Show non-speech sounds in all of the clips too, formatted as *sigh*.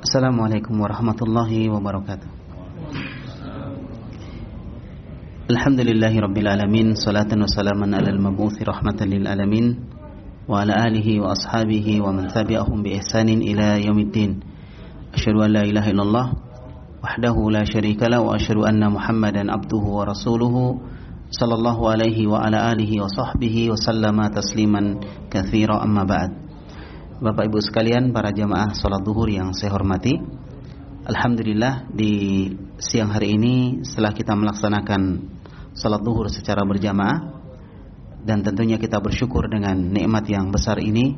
Assalamualaikum warahmatullahi wabarakatuh. Alhamdulillahi rabbil alamin salatan wa salaman alal mabuthi rahmatan lil alamin wa ala alihi wa ashabihi wa man tabi'ahum bi ihsanin ila yaumiddin. Asyhadu an la ilaha illallah wahdahu la syarika la wa asyhadu anna Muhammadan abduhu wa rasuluhu sallallahu alaihi wa ala alihi wa sahbihi wa Bapak Ibu sekalian, para jamaah sholat duhur yang saya hormati Alhamdulillah di siang hari ini setelah kita melaksanakan sholat duhur secara berjamaah Dan tentunya kita bersyukur dengan nikmat yang besar ini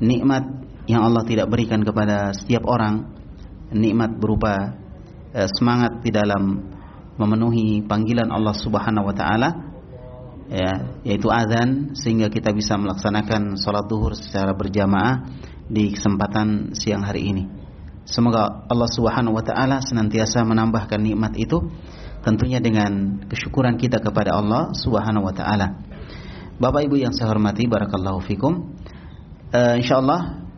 Nikmat yang Allah tidak berikan kepada setiap orang Nikmat berupa eh, semangat di dalam memenuhi panggilan Allah subhanahu wa ta'ala ya yaitu azan sehingga kita bisa melaksanakan sholat duhur secara berjamaah di kesempatan siang hari ini. Semoga Allah Subhanahu wa taala senantiasa menambahkan nikmat itu tentunya dengan kesyukuran kita kepada Allah Subhanahu wa taala. Bapak Ibu yang saya hormati barakallahu fikum. Uh, insyaallah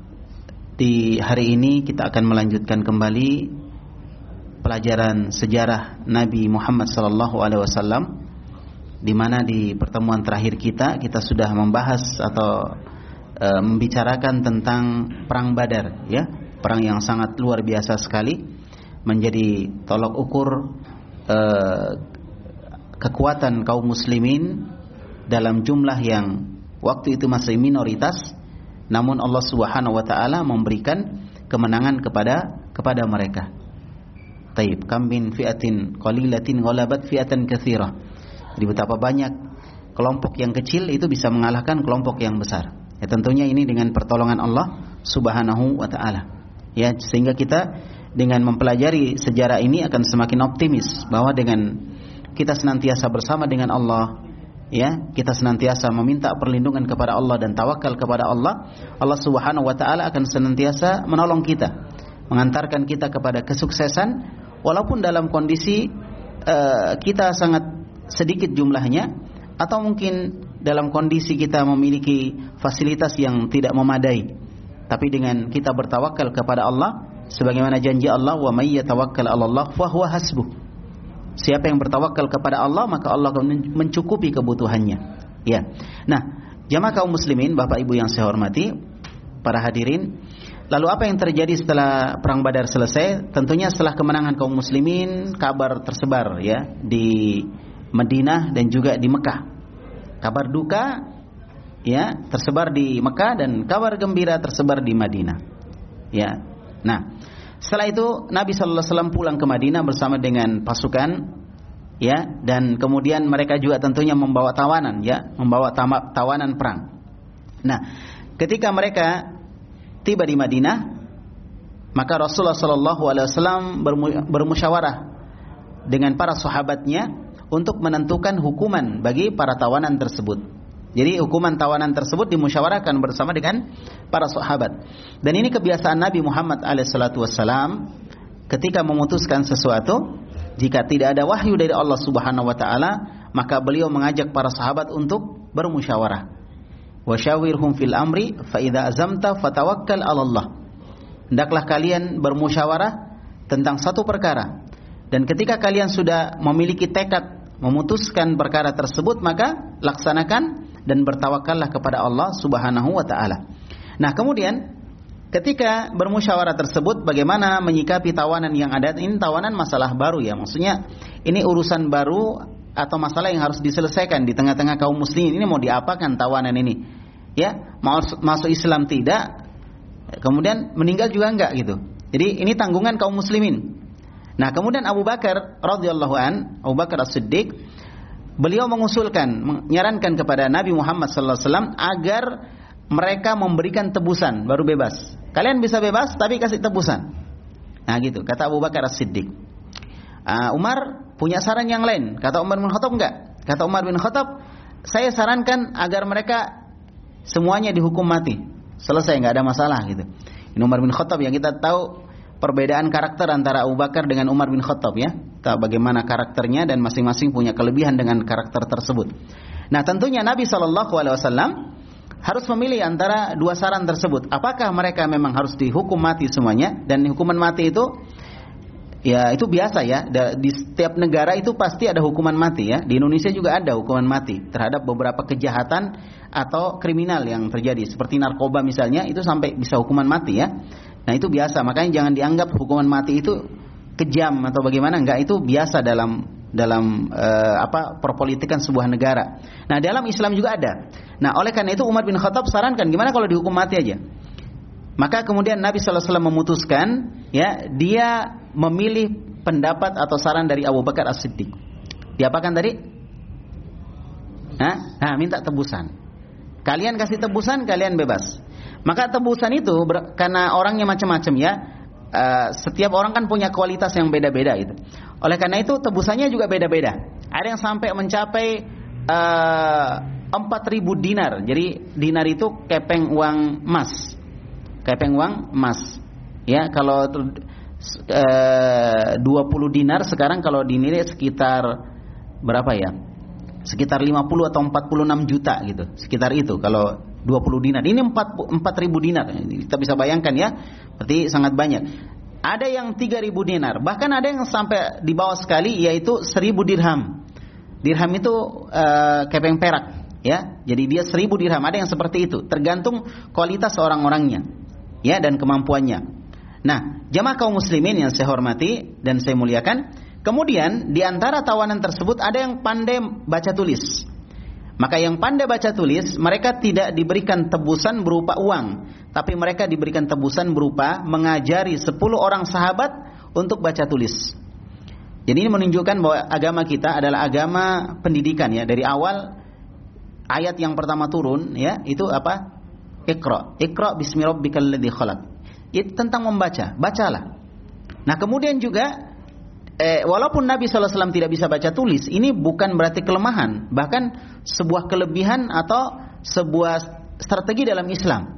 di hari ini kita akan melanjutkan kembali pelajaran sejarah Nabi Muhammad sallallahu alaihi wasallam di mana di pertemuan terakhir kita kita sudah membahas atau e, membicarakan tentang perang Badar ya, perang yang sangat luar biasa sekali menjadi tolok ukur e, kekuatan kaum muslimin dalam jumlah yang waktu itu masih minoritas. Namun Allah Subhanahu wa taala memberikan kemenangan kepada kepada mereka. Taib kam min fi'atin qalilatin ghalabat fi'atan katsirah jadi betapa banyak kelompok yang kecil itu bisa mengalahkan kelompok yang besar. Ya tentunya ini dengan pertolongan Allah Subhanahu wa taala. Ya sehingga kita dengan mempelajari sejarah ini akan semakin optimis bahwa dengan kita senantiasa bersama dengan Allah ya kita senantiasa meminta perlindungan kepada Allah dan tawakal kepada Allah Allah Subhanahu wa taala akan senantiasa menolong kita mengantarkan kita kepada kesuksesan walaupun dalam kondisi uh, kita sangat sedikit jumlahnya atau mungkin dalam kondisi kita memiliki fasilitas yang tidak memadai tapi dengan kita bertawakal kepada Allah sebagaimana janji Allah wa may yatawakkal 'ala Allah fa huwa hasbuh. Siapa yang bertawakal kepada Allah maka Allah akan mencukupi kebutuhannya. Ya. Nah jamaah kaum muslimin Bapak Ibu yang saya hormati para hadirin Lalu apa yang terjadi setelah perang Badar selesai? Tentunya setelah kemenangan kaum muslimin, kabar tersebar ya di Madinah dan juga di Mekah. Kabar duka ya tersebar di Mekah dan kabar gembira tersebar di Madinah. Ya. Nah, setelah itu Nabi sallallahu alaihi wasallam pulang ke Madinah bersama dengan pasukan ya dan kemudian mereka juga tentunya membawa tawanan ya, membawa tawanan perang. Nah, ketika mereka tiba di Madinah, maka Rasulullah sallallahu alaihi wasallam bermusyawarah dengan para sahabatnya untuk menentukan hukuman bagi para tawanan tersebut. Jadi hukuman tawanan tersebut dimusyawarahkan bersama dengan para sahabat. Dan ini kebiasaan Nabi Muhammad alaihissalam ketika memutuskan sesuatu, jika tidak ada wahyu dari Allah Subhanahu wa taala, maka beliau mengajak para sahabat untuk bermusyawarah. Wasyawirhum fil amri fa idza azamta fatawakkal 'ala Allah. Hendaklah kalian bermusyawarah tentang satu perkara. Dan ketika kalian sudah memiliki tekad memutuskan perkara tersebut maka laksanakan dan bertawakallah kepada Allah Subhanahu wa taala. Nah, kemudian ketika bermusyawarah tersebut bagaimana menyikapi tawanan yang ada ini tawanan masalah baru ya. Maksudnya ini urusan baru atau masalah yang harus diselesaikan di tengah-tengah kaum muslimin ini mau diapakan tawanan ini? Ya, masuk, masuk Islam tidak, kemudian meninggal juga enggak gitu. Jadi ini tanggungan kaum muslimin. Nah, kemudian Abu Bakar radhiyallahu an, Abu Bakar As-Siddiq, beliau mengusulkan, menyarankan kepada Nabi Muhammad sallallahu alaihi wasallam agar mereka memberikan tebusan baru bebas. Kalian bisa bebas tapi kasih tebusan. Nah, gitu, kata Abu Bakar As-Siddiq. Uh, Umar punya saran yang lain. Kata Umar bin Khattab enggak? Kata Umar bin Khattab, saya sarankan agar mereka semuanya dihukum mati. Selesai, enggak ada masalah gitu. Ini Umar bin Khattab yang kita tahu perbedaan karakter antara Abu Bakar dengan Umar bin Khattab ya. Bagaimana karakternya dan masing-masing punya kelebihan dengan karakter tersebut. Nah, tentunya Nabi Shallallahu alaihi wasallam harus memilih antara dua saran tersebut. Apakah mereka memang harus dihukum mati semuanya dan hukuman mati itu ya itu biasa ya di setiap negara itu pasti ada hukuman mati ya. Di Indonesia juga ada hukuman mati terhadap beberapa kejahatan atau kriminal yang terjadi seperti narkoba misalnya itu sampai bisa hukuman mati ya. Nah, itu biasa. Makanya jangan dianggap hukuman mati itu kejam atau bagaimana enggak itu biasa dalam dalam uh, apa perpolitikan sebuah negara. Nah, dalam Islam juga ada. Nah, oleh karena itu Umar bin Khattab sarankan gimana kalau dihukum mati aja. Maka kemudian Nabi sallallahu alaihi wasallam memutuskan ya, dia memilih pendapat atau saran dari Abu Bakar As-Siddiq. Diapakan tadi? Nah, nah, minta tebusan. Kalian kasih tebusan, kalian bebas. Maka tebusan itu karena orangnya macam-macam ya. Uh, setiap orang kan punya kualitas yang beda-beda itu. Oleh karena itu tebusannya juga beda-beda. Ada yang sampai mencapai uh, eh, 4000 dinar. Jadi dinar itu kepeng uang emas. Kepeng uang emas. Ya, kalau eh, uh, 20 dinar sekarang kalau dinilai sekitar berapa ya? Sekitar 50 atau 46 juta gitu. Sekitar itu kalau 20 dinar. Ini 4 4000 dinar. Kita bisa bayangkan ya. Berarti sangat banyak. Ada yang 3000 dinar, bahkan ada yang sampai di bawah sekali yaitu 1000 dirham. Dirham itu uh, kepeng perak, ya. Jadi dia 1000 dirham, ada yang seperti itu, tergantung kualitas orang-orangnya, ya dan kemampuannya. Nah, jamaah kaum muslimin yang saya hormati dan saya muliakan, kemudian di antara tawanan tersebut ada yang pandai baca tulis. Maka yang pandai baca tulis, mereka tidak diberikan tebusan berupa uang, tapi mereka diberikan tebusan berupa mengajari 10 orang sahabat untuk baca tulis. Jadi ini menunjukkan bahwa agama kita adalah agama pendidikan ya. Dari awal ayat yang pertama turun ya, itu apa? Iqra. Iqra bismi rabbikal ladzi khalaq. Itu tentang membaca, bacalah. Nah, kemudian juga eh, walaupun Nabi SAW tidak bisa baca tulis, ini bukan berarti kelemahan, bahkan sebuah kelebihan atau sebuah strategi dalam Islam.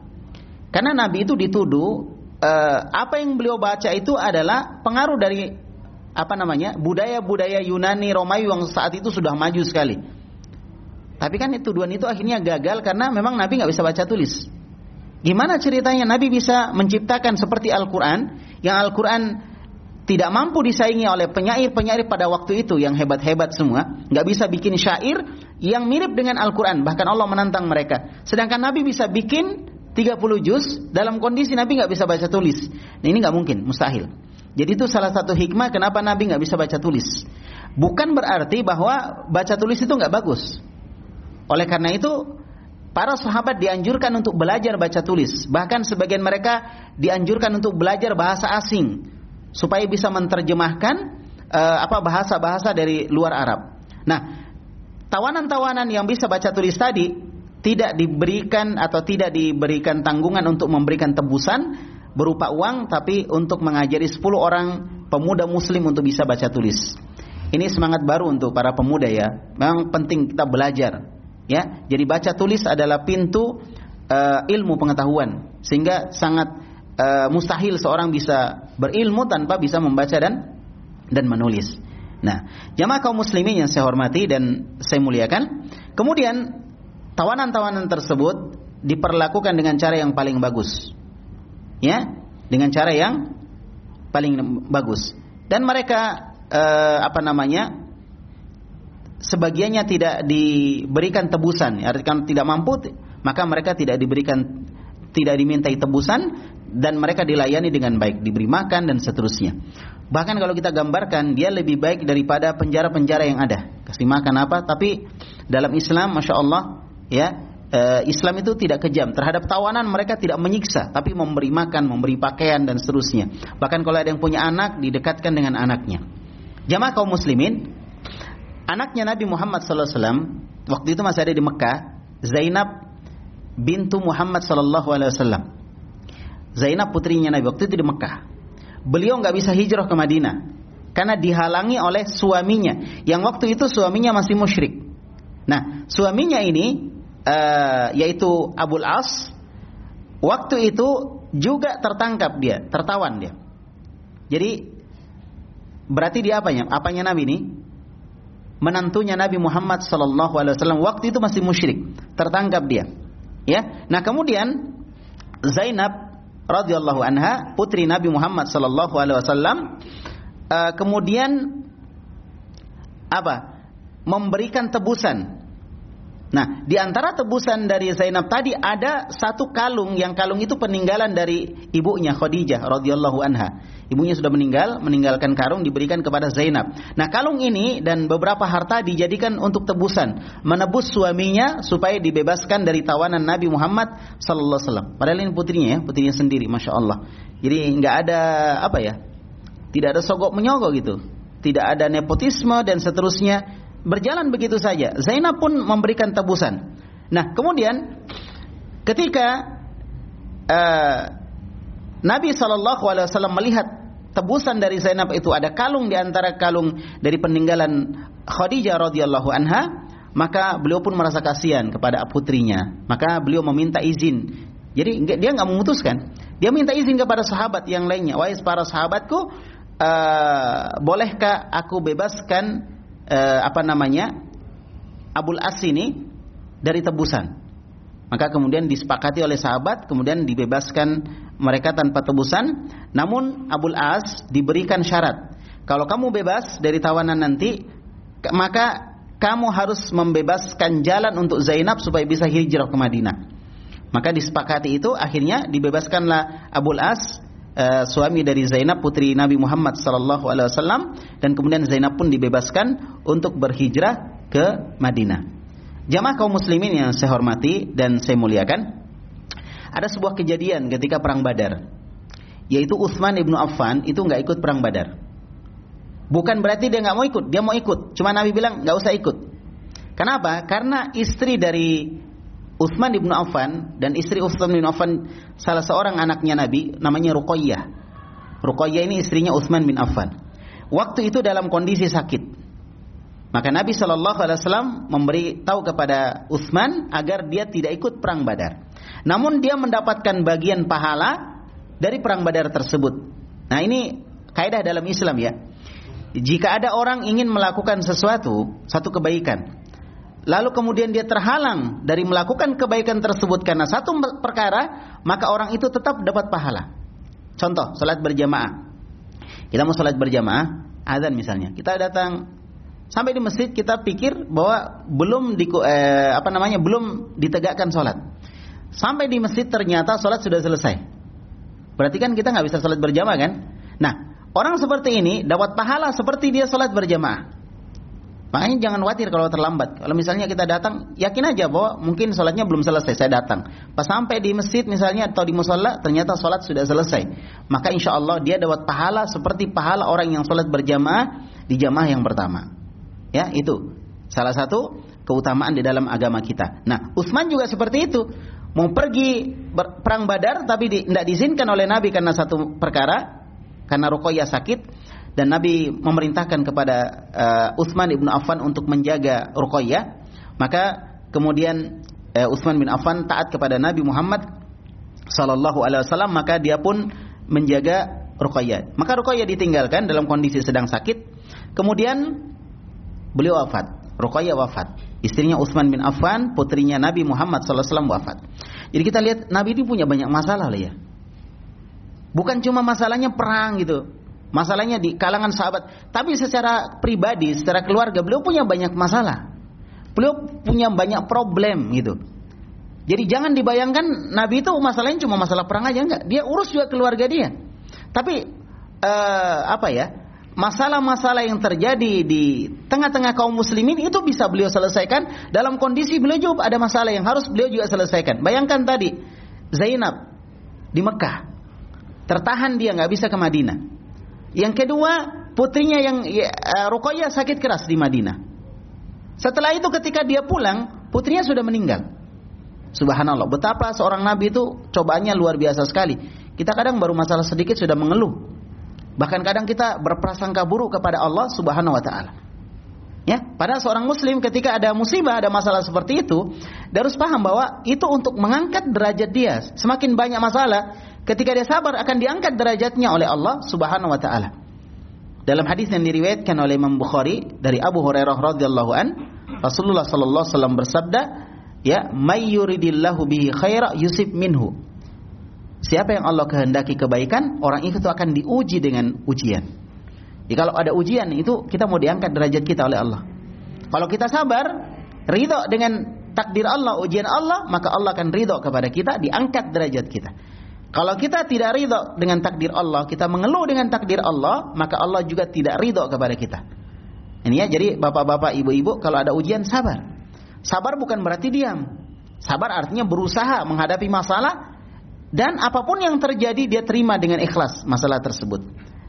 Karena Nabi itu dituduh eh, apa yang beliau baca itu adalah pengaruh dari apa namanya budaya-budaya Yunani Romawi yang saat itu sudah maju sekali. Tapi kan tuduhan itu akhirnya gagal karena memang Nabi nggak bisa baca tulis. Gimana ceritanya Nabi bisa menciptakan seperti Al-Quran yang Al-Quran tidak mampu disaingi oleh penyair-penyair pada waktu itu yang hebat-hebat semua, nggak bisa bikin syair yang mirip dengan Al-Quran, bahkan Allah menantang mereka. Sedangkan Nabi bisa bikin 30 juz dalam kondisi Nabi nggak bisa baca tulis. Nah, ini nggak mungkin, mustahil. Jadi itu salah satu hikmah kenapa Nabi nggak bisa baca tulis. Bukan berarti bahwa baca tulis itu nggak bagus. Oleh karena itu para sahabat dianjurkan untuk belajar baca tulis. Bahkan sebagian mereka dianjurkan untuk belajar bahasa asing supaya bisa menerjemahkan uh, apa bahasa-bahasa dari luar Arab. Nah, tawanan-tawanan yang bisa baca tulis tadi tidak diberikan atau tidak diberikan tanggungan untuk memberikan tebusan berupa uang tapi untuk mengajari 10 orang pemuda muslim untuk bisa baca tulis. Ini semangat baru untuk para pemuda ya. Memang penting kita belajar ya. Jadi baca tulis adalah pintu uh, ilmu pengetahuan sehingga sangat uh, mustahil seorang bisa berilmu tanpa bisa membaca dan dan menulis. Nah, jamaah kaum muslimin yang saya hormati dan saya muliakan, kemudian tawanan-tawanan tersebut diperlakukan dengan cara yang paling bagus. Ya, dengan cara yang paling bagus. Dan mereka uh, apa namanya? sebagiannya tidak diberikan tebusan, artinya tidak mampu, maka mereka tidak diberikan tidak dimintai tebusan dan mereka dilayani dengan baik, diberi makan dan seterusnya. Bahkan kalau kita gambarkan dia lebih baik daripada penjara-penjara yang ada. Kasih makan apa? Tapi dalam Islam, masya Allah, ya eh, Islam itu tidak kejam terhadap tawanan mereka tidak menyiksa, tapi memberi makan, memberi pakaian dan seterusnya. Bahkan kalau ada yang punya anak, didekatkan dengan anaknya. Jamaah kaum muslimin, anaknya Nabi Muhammad SAW waktu itu masih ada di Mekah, Zainab bintu Muhammad SAW Zainab putrinya Nabi waktu itu di Mekah. Beliau nggak bisa hijrah ke Madinah karena dihalangi oleh suaminya yang waktu itu suaminya masih musyrik. Nah, suaminya ini uh, yaitu Abul As waktu itu juga tertangkap dia, tertawan dia. Jadi berarti dia apanya? Apanya Nabi ini? Menantunya Nabi Muhammad sallallahu alaihi wasallam waktu itu masih musyrik, tertangkap dia. Ya. Nah, kemudian Zainab radhiyallahu anha, putri Nabi Muhammad sallallahu alaihi wasallam, uh, kemudian apa? Memberikan tebusan Nah, di antara tebusan dari Zainab tadi ada satu kalung yang kalung itu peninggalan dari ibunya Khadijah radhiyallahu anha. Ibunya sudah meninggal, meninggalkan karung diberikan kepada Zainab. Nah, kalung ini dan beberapa harta dijadikan untuk tebusan, menebus suaminya supaya dibebaskan dari tawanan Nabi Muhammad sallallahu alaihi wasallam. Padahal ini putrinya ya, putrinya sendiri, masya Allah. Jadi nggak ada apa ya, tidak ada sogok menyogok gitu, tidak ada nepotisme dan seterusnya berjalan begitu saja. Zainab pun memberikan tebusan. Nah, kemudian ketika uh, Nabi Shallallahu Alaihi Wasallam melihat tebusan dari Zainab itu ada kalung di antara kalung dari peninggalan Khadijah radhiyallahu anha, maka beliau pun merasa kasihan kepada putrinya. Maka beliau meminta izin. Jadi dia nggak memutuskan. Dia minta izin kepada sahabat yang lainnya. Wahai para sahabatku, uh, bolehkah aku bebaskan eh, apa namanya Abul As ini dari tebusan. Maka kemudian disepakati oleh sahabat, kemudian dibebaskan mereka tanpa tebusan. Namun Abul As diberikan syarat. Kalau kamu bebas dari tawanan nanti, maka kamu harus membebaskan jalan untuk Zainab supaya bisa hijrah ke Madinah. Maka disepakati itu akhirnya dibebaskanlah Abul As uh, suami dari Zainab putri Nabi Muhammad sallallahu alaihi wasallam dan kemudian Zainab pun dibebaskan untuk berhijrah ke Madinah. Jamaah kaum muslimin yang saya hormati dan saya muliakan, ada sebuah kejadian ketika perang Badar. Yaitu Utsman ibnu Affan itu nggak ikut perang Badar. Bukan berarti dia nggak mau ikut, dia mau ikut. Cuma Nabi bilang nggak usah ikut. Kenapa? Karena istri dari Utsman bin Affan dan istri Utsman bin Affan salah seorang anaknya Nabi namanya Ruqayyah. Ruqayyah ini istrinya Utsman bin Affan. Waktu itu dalam kondisi sakit. Maka Nabi Shallallahu Alaihi Wasallam memberi tahu kepada Utsman agar dia tidak ikut perang Badar. Namun dia mendapatkan bagian pahala dari perang Badar tersebut. Nah ini kaidah dalam Islam ya. Jika ada orang ingin melakukan sesuatu, satu kebaikan, lalu kemudian dia terhalang dari melakukan kebaikan tersebut karena satu perkara, maka orang itu tetap dapat pahala. Contoh, salat berjamaah. Kita mau salat berjamaah, azan misalnya. Kita datang sampai di masjid kita pikir bahwa belum di eh, apa namanya belum ditegakkan salat. Sampai di masjid ternyata salat sudah selesai. Berarti kan kita nggak bisa salat berjamaah kan? Nah, orang seperti ini dapat pahala seperti dia salat berjamaah. Makanya jangan khawatir kalau terlambat. Kalau misalnya kita datang, yakin aja bahwa mungkin sholatnya belum selesai, saya datang. Pas sampai di masjid misalnya atau di musola, ternyata sholat sudah selesai. Maka insya Allah dia dapat pahala seperti pahala orang yang sholat berjamaah di jamaah yang pertama. Ya, itu salah satu keutamaan di dalam agama kita. Nah, Utsman juga seperti itu. Mau pergi perang Badar tapi tidak di, diizinkan oleh Nabi karena satu perkara, karena Ruqayyah sakit dan Nabi memerintahkan kepada uh, Utsman ibnu Affan untuk menjaga Ruqayyah, maka kemudian uh, Utsman bin Affan taat kepada Nabi Muhammad sallallahu alaihi wasallam, maka dia pun menjaga Ruqayyah. Maka Ruqayyah ditinggalkan dalam kondisi sedang sakit. Kemudian beliau wafat. Ruqayyah wafat. Istrinya Utsman bin Affan, putrinya Nabi Muhammad wasallam wafat. Jadi kita lihat Nabi ini punya banyak masalah lah ya. Bukan cuma masalahnya perang gitu. Masalahnya di kalangan sahabat. Tapi secara pribadi, secara keluarga, beliau punya banyak masalah. Beliau punya banyak problem gitu. Jadi jangan dibayangkan Nabi itu masalahnya cuma masalah perang aja enggak. Dia urus juga keluarga dia. Tapi uh, apa ya? Masalah-masalah yang terjadi di tengah-tengah kaum muslimin itu bisa beliau selesaikan dalam kondisi beliau juga ada masalah yang harus beliau juga selesaikan. Bayangkan tadi Zainab di Mekah tertahan dia nggak bisa ke Madinah. Yang kedua, putrinya yang ya, uh, Ruqayyah sakit keras di Madinah. Setelah itu ketika dia pulang, putrinya sudah meninggal. Subhanallah, betapa seorang nabi itu cobaannya luar biasa sekali. Kita kadang baru masalah sedikit sudah mengeluh. Bahkan kadang kita berprasangka buruk kepada Allah Subhanahu wa taala. Ya, pada seorang muslim ketika ada musibah, ada masalah seperti itu, dia harus paham bahwa itu untuk mengangkat derajat dia. Semakin banyak masalah, ketika dia sabar akan diangkat derajatnya oleh Allah Subhanahu wa taala. Dalam hadis yang diriwayatkan oleh Imam Bukhari dari Abu Hurairah radhiyallahu an, Rasulullah sallallahu alaihi wasallam bersabda, Ya, may yuridillahu bihi khaira yusib minhu. Siapa yang Allah kehendaki kebaikan, orang itu akan diuji dengan ujian. Jadi kalau ada ujian itu kita mau diangkat derajat kita oleh Allah. Kalau kita sabar, ridho dengan takdir Allah, ujian Allah, maka Allah akan ridho kepada kita, diangkat derajat kita. Kalau kita tidak ridho dengan takdir Allah, kita mengeluh dengan takdir Allah, maka Allah juga tidak ridho kepada kita. Ini ya, jadi bapak-bapak, ibu-ibu, kalau ada ujian sabar. Sabar bukan berarti diam. Sabar artinya berusaha menghadapi masalah dan apa pun yang terjadi dia terima dengan ikhlas masalah tersebut.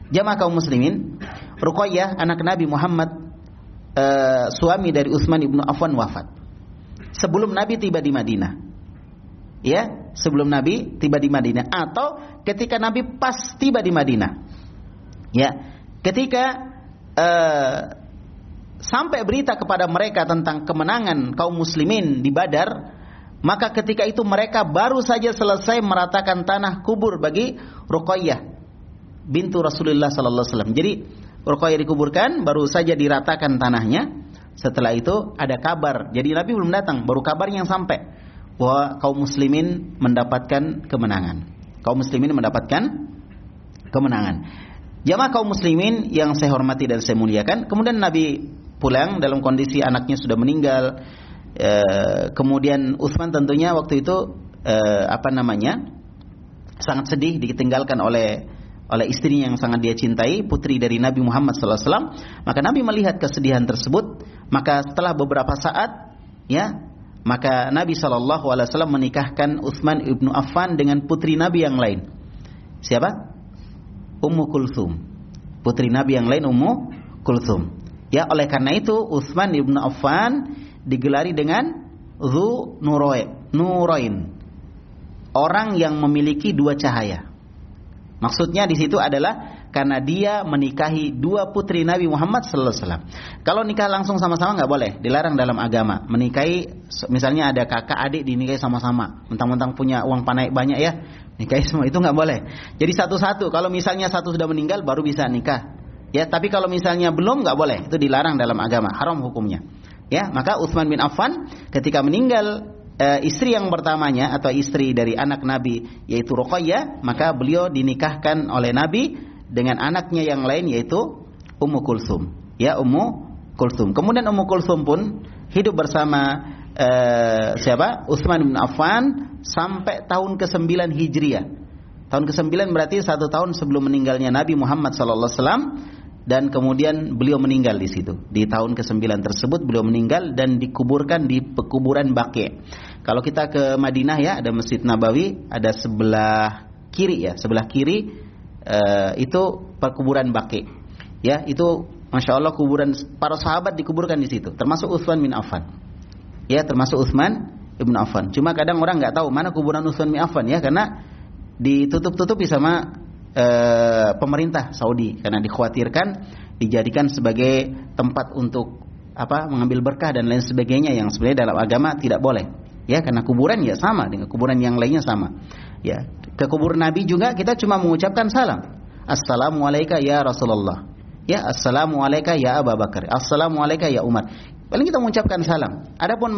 Jamaah kaum muslimin, Ruqayyah anak Nabi Muhammad uh, suami dari Utsman ibnu Affan wafat. Sebelum Nabi tiba di Madinah. Ya, sebelum Nabi tiba di Madinah atau ketika Nabi pas tiba di Madinah. Ya, ketika uh, sampai berita kepada mereka tentang kemenangan kaum muslimin di Badar, maka ketika itu mereka baru saja selesai meratakan tanah kubur bagi Ruqayyah bintu Rasulullah sallallahu alaihi wasallam. Jadi Ruqayyah dikuburkan, baru saja diratakan tanahnya. Setelah itu ada kabar. Jadi Nabi belum datang, baru kabar yang sampai bahwa kaum muslimin mendapatkan kemenangan. Kaum muslimin mendapatkan kemenangan. Jamaah kaum muslimin yang saya hormati dan saya muliakan, kemudian Nabi pulang dalam kondisi anaknya sudah meninggal. E, kemudian Utsman tentunya waktu itu e, apa namanya sangat sedih ditinggalkan oleh oleh istrinya yang sangat dia cintai, putri dari Nabi Muhammad SAW. Maka Nabi melihat kesedihan tersebut, maka setelah beberapa saat, ya, maka Nabi SAW menikahkan Utsman ibnu Affan dengan putri Nabi yang lain. Siapa? Ummu Kulthum. Putri Nabi yang lain Ummu Kulthum. Ya, oleh karena itu Utsman ibnu Affan digelari dengan Zu Nurain. Orang yang memiliki dua cahaya. Maksudnya di situ adalah karena dia menikahi dua putri Nabi Muhammad sallallahu. Kalau nikah langsung sama-sama nggak boleh, dilarang dalam agama. Menikahi misalnya ada kakak adik dinikahi sama-sama, mentang-mentang punya uang panai banyak ya, nikahi *laughs* semua itu nggak boleh. Jadi satu-satu. Kalau misalnya satu sudah meninggal baru bisa nikah. Ya, tapi kalau misalnya belum nggak boleh, itu dilarang dalam agama, haram hukumnya. Ya, maka Utsman bin Affan ketika meninggal e, istri yang pertamanya atau istri dari anak Nabi yaitu Ruqayyah, maka beliau dinikahkan oleh Nabi dengan anaknya yang lain yaitu Ummu Kulsum. Ya, Ummu Kulsum. Kemudian Ummu Kulsum pun hidup bersama e, siapa? Utsman bin Affan sampai tahun ke-9 Hijriah. Tahun ke-9 berarti satu tahun sebelum meninggalnya Nabi Muhammad sallallahu alaihi wasallam dan kemudian beliau meninggal di situ. Di tahun ke-9 tersebut beliau meninggal dan dikuburkan di pekuburan Baqi. Kalau kita ke Madinah ya ada Masjid Nabawi, ada sebelah kiri ya, sebelah kiri uh, itu perkuburan Baqi. Ya, itu Masya Allah kuburan para sahabat dikuburkan di situ, termasuk Utsman bin Affan. Ya, termasuk Utsman ibn Affan. Cuma kadang orang nggak tahu mana kuburan Utsman bin Affan ya, karena ditutup-tutupi sama e, pemerintah Saudi karena dikhawatirkan dijadikan sebagai tempat untuk apa mengambil berkah dan lain sebagainya yang sebenarnya dalam agama tidak boleh. Ya karena kuburan ya sama dengan kuburan yang lainnya sama. Ya ke kubur Nabi juga kita cuma mengucapkan salam. Assalamualaikum ya Rasulullah. Ya assalamualaikum ya Abu Bakar. Assalamualaikum ya Umar paling kita mengucapkan salam. Adapun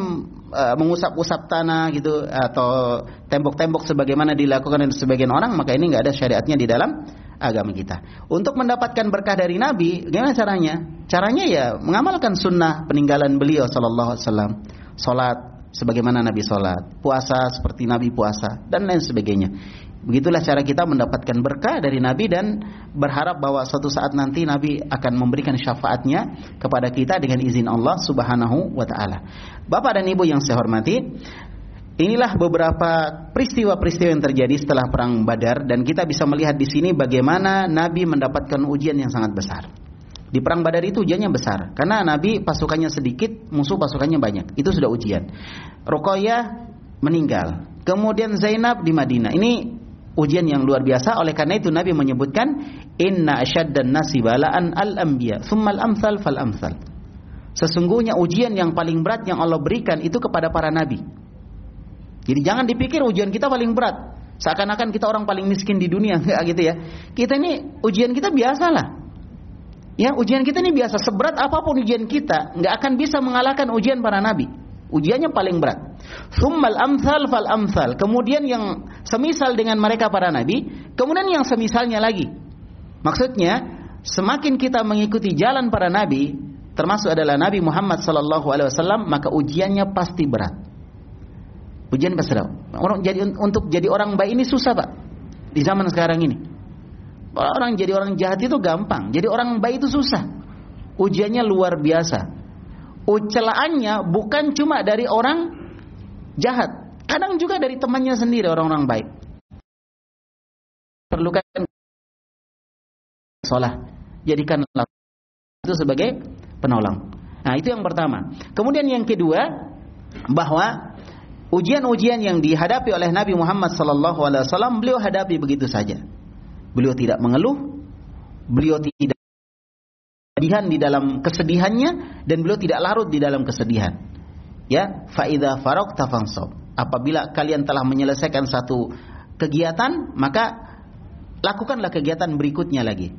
e, mengusap-usap tanah gitu atau tembok-tembok sebagaimana dilakukan oleh sebagian orang maka ini nggak ada syariatnya di dalam agama kita. Untuk mendapatkan berkah dari Nabi gimana caranya? Caranya ya mengamalkan sunnah peninggalan beliau sallallahu alaihi wasallam. Salat sebagaimana Nabi salat. Puasa seperti Nabi puasa dan lain sebagainya Begitulah cara kita mendapatkan berkah dari Nabi dan berharap bahwa suatu saat nanti Nabi akan memberikan syafaatnya kepada kita dengan izin Allah Subhanahu wa taala. Bapak dan Ibu yang saya hormati, inilah beberapa peristiwa-peristiwa yang terjadi setelah perang Badar dan kita bisa melihat di sini bagaimana Nabi mendapatkan ujian yang sangat besar. Di perang Badar itu ujiannya besar karena Nabi pasukannya sedikit, musuh pasukannya banyak. Itu sudah ujian. Ruqayyah meninggal. Kemudian Zainab di Madinah. Ini ujian yang luar biasa. Oleh karena itu Nabi menyebutkan inna asyaddan nasi balaan al anbiya thumma al amsal fal amsal sesungguhnya ujian yang paling berat yang Allah berikan itu kepada para nabi. Jadi jangan dipikir ujian kita paling berat. Seakan-akan kita orang paling miskin di dunia. *laughs* Gitu ya. Kita ini ujian kita biasalah ya ujian kita ini biasa. Seberat apa pun ujian kita nggak akan bisa mengalahkan ujian para nabi. Ujiannya paling berat. Thummal amthal fal amthal. Kemudian yang semisal dengan mereka para nabi, kemudian yang semisalnya lagi. Maksudnya, semakin kita mengikuti jalan para nabi, termasuk adalah Nabi Muhammad sallallahu alaihi wasallam, maka ujiannya pasti berat. Ujian pasti. Orang jadi untuk jadi orang baik ini susah, Pak. Di zaman sekarang ini. Orang jadi orang jahat itu gampang, jadi orang baik itu susah. Ujiannya luar biasa. Ucelaannya bukan cuma dari orang jahat. Kadang juga dari temannya sendiri orang-orang baik. Perlukan sholat. Jadikanlah itu sebagai penolong. Nah itu yang pertama. Kemudian yang kedua bahwa ujian-ujian yang dihadapi oleh Nabi Muhammad SAW beliau hadapi begitu saja. Beliau tidak mengeluh, beliau tidak kesedihan di dalam kesedihannya dan beliau tidak larut di dalam kesedihan ya faida farok tafansab apabila kalian telah menyelesaikan satu kegiatan maka lakukanlah kegiatan berikutnya lagi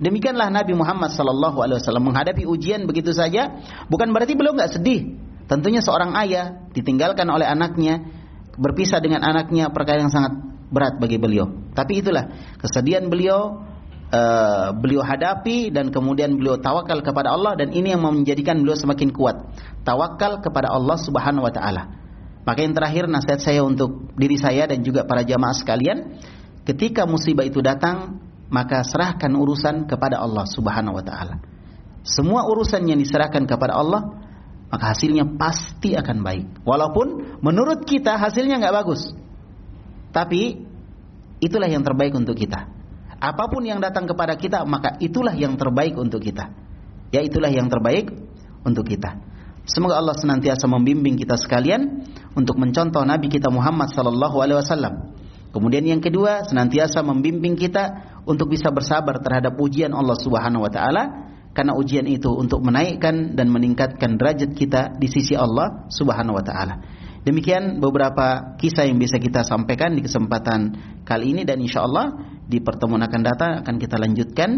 demikianlah Nabi Muhammad wasallam menghadapi ujian begitu saja bukan berarti beliau nggak sedih tentunya seorang ayah ditinggalkan oleh anaknya berpisah dengan anaknya perkara yang sangat berat bagi beliau tapi itulah kesedihan beliau uh, beliau hadapi dan kemudian beliau tawakal kepada Allah dan ini yang menjadikan beliau semakin kuat. Tawakal kepada Allah Subhanahu wa taala. Maka yang terakhir nasihat saya untuk diri saya dan juga para jamaah sekalian, ketika musibah itu datang, maka serahkan urusan kepada Allah Subhanahu wa taala. Semua urusan yang diserahkan kepada Allah, maka hasilnya pasti akan baik. Walaupun menurut kita hasilnya nggak bagus. Tapi itulah yang terbaik untuk kita. Apa pun yang datang kepada kita, maka itulah yang terbaik untuk kita. Ya, itulah yang terbaik untuk kita. Semoga Allah senantiasa membimbing kita sekalian untuk mencontoh Nabi kita Muhammad sallallahu alaihi wasallam. Kemudian yang kedua, senantiasa membimbing kita untuk bisa bersabar terhadap ujian Allah Subhanahu wa taala karena ujian itu untuk menaikkan dan meningkatkan derajat kita di sisi Allah Subhanahu wa taala. Demikian beberapa kisah yang bisa kita sampaikan di kesempatan kali ini dan insya Allah di pertemuan akan datang akan kita lanjutkan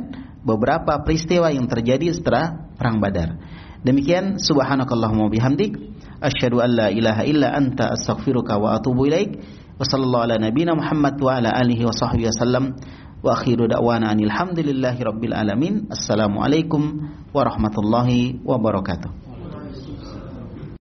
beberapa peristiwa yang terjadi setelah perang Badar. Demikian subhanakallahumma bihamdik asyhadu an la ilaha illa anta astaghfiruka wa atubu ilaik. Wassallallahu ala nabiyyina Muhammad wa ala alihi wa sahbihi wasallam. Wa akhiru da'wana alhamdulillahi rabbil alamin. Assalamualaikum warahmatullahi wabarakatuh.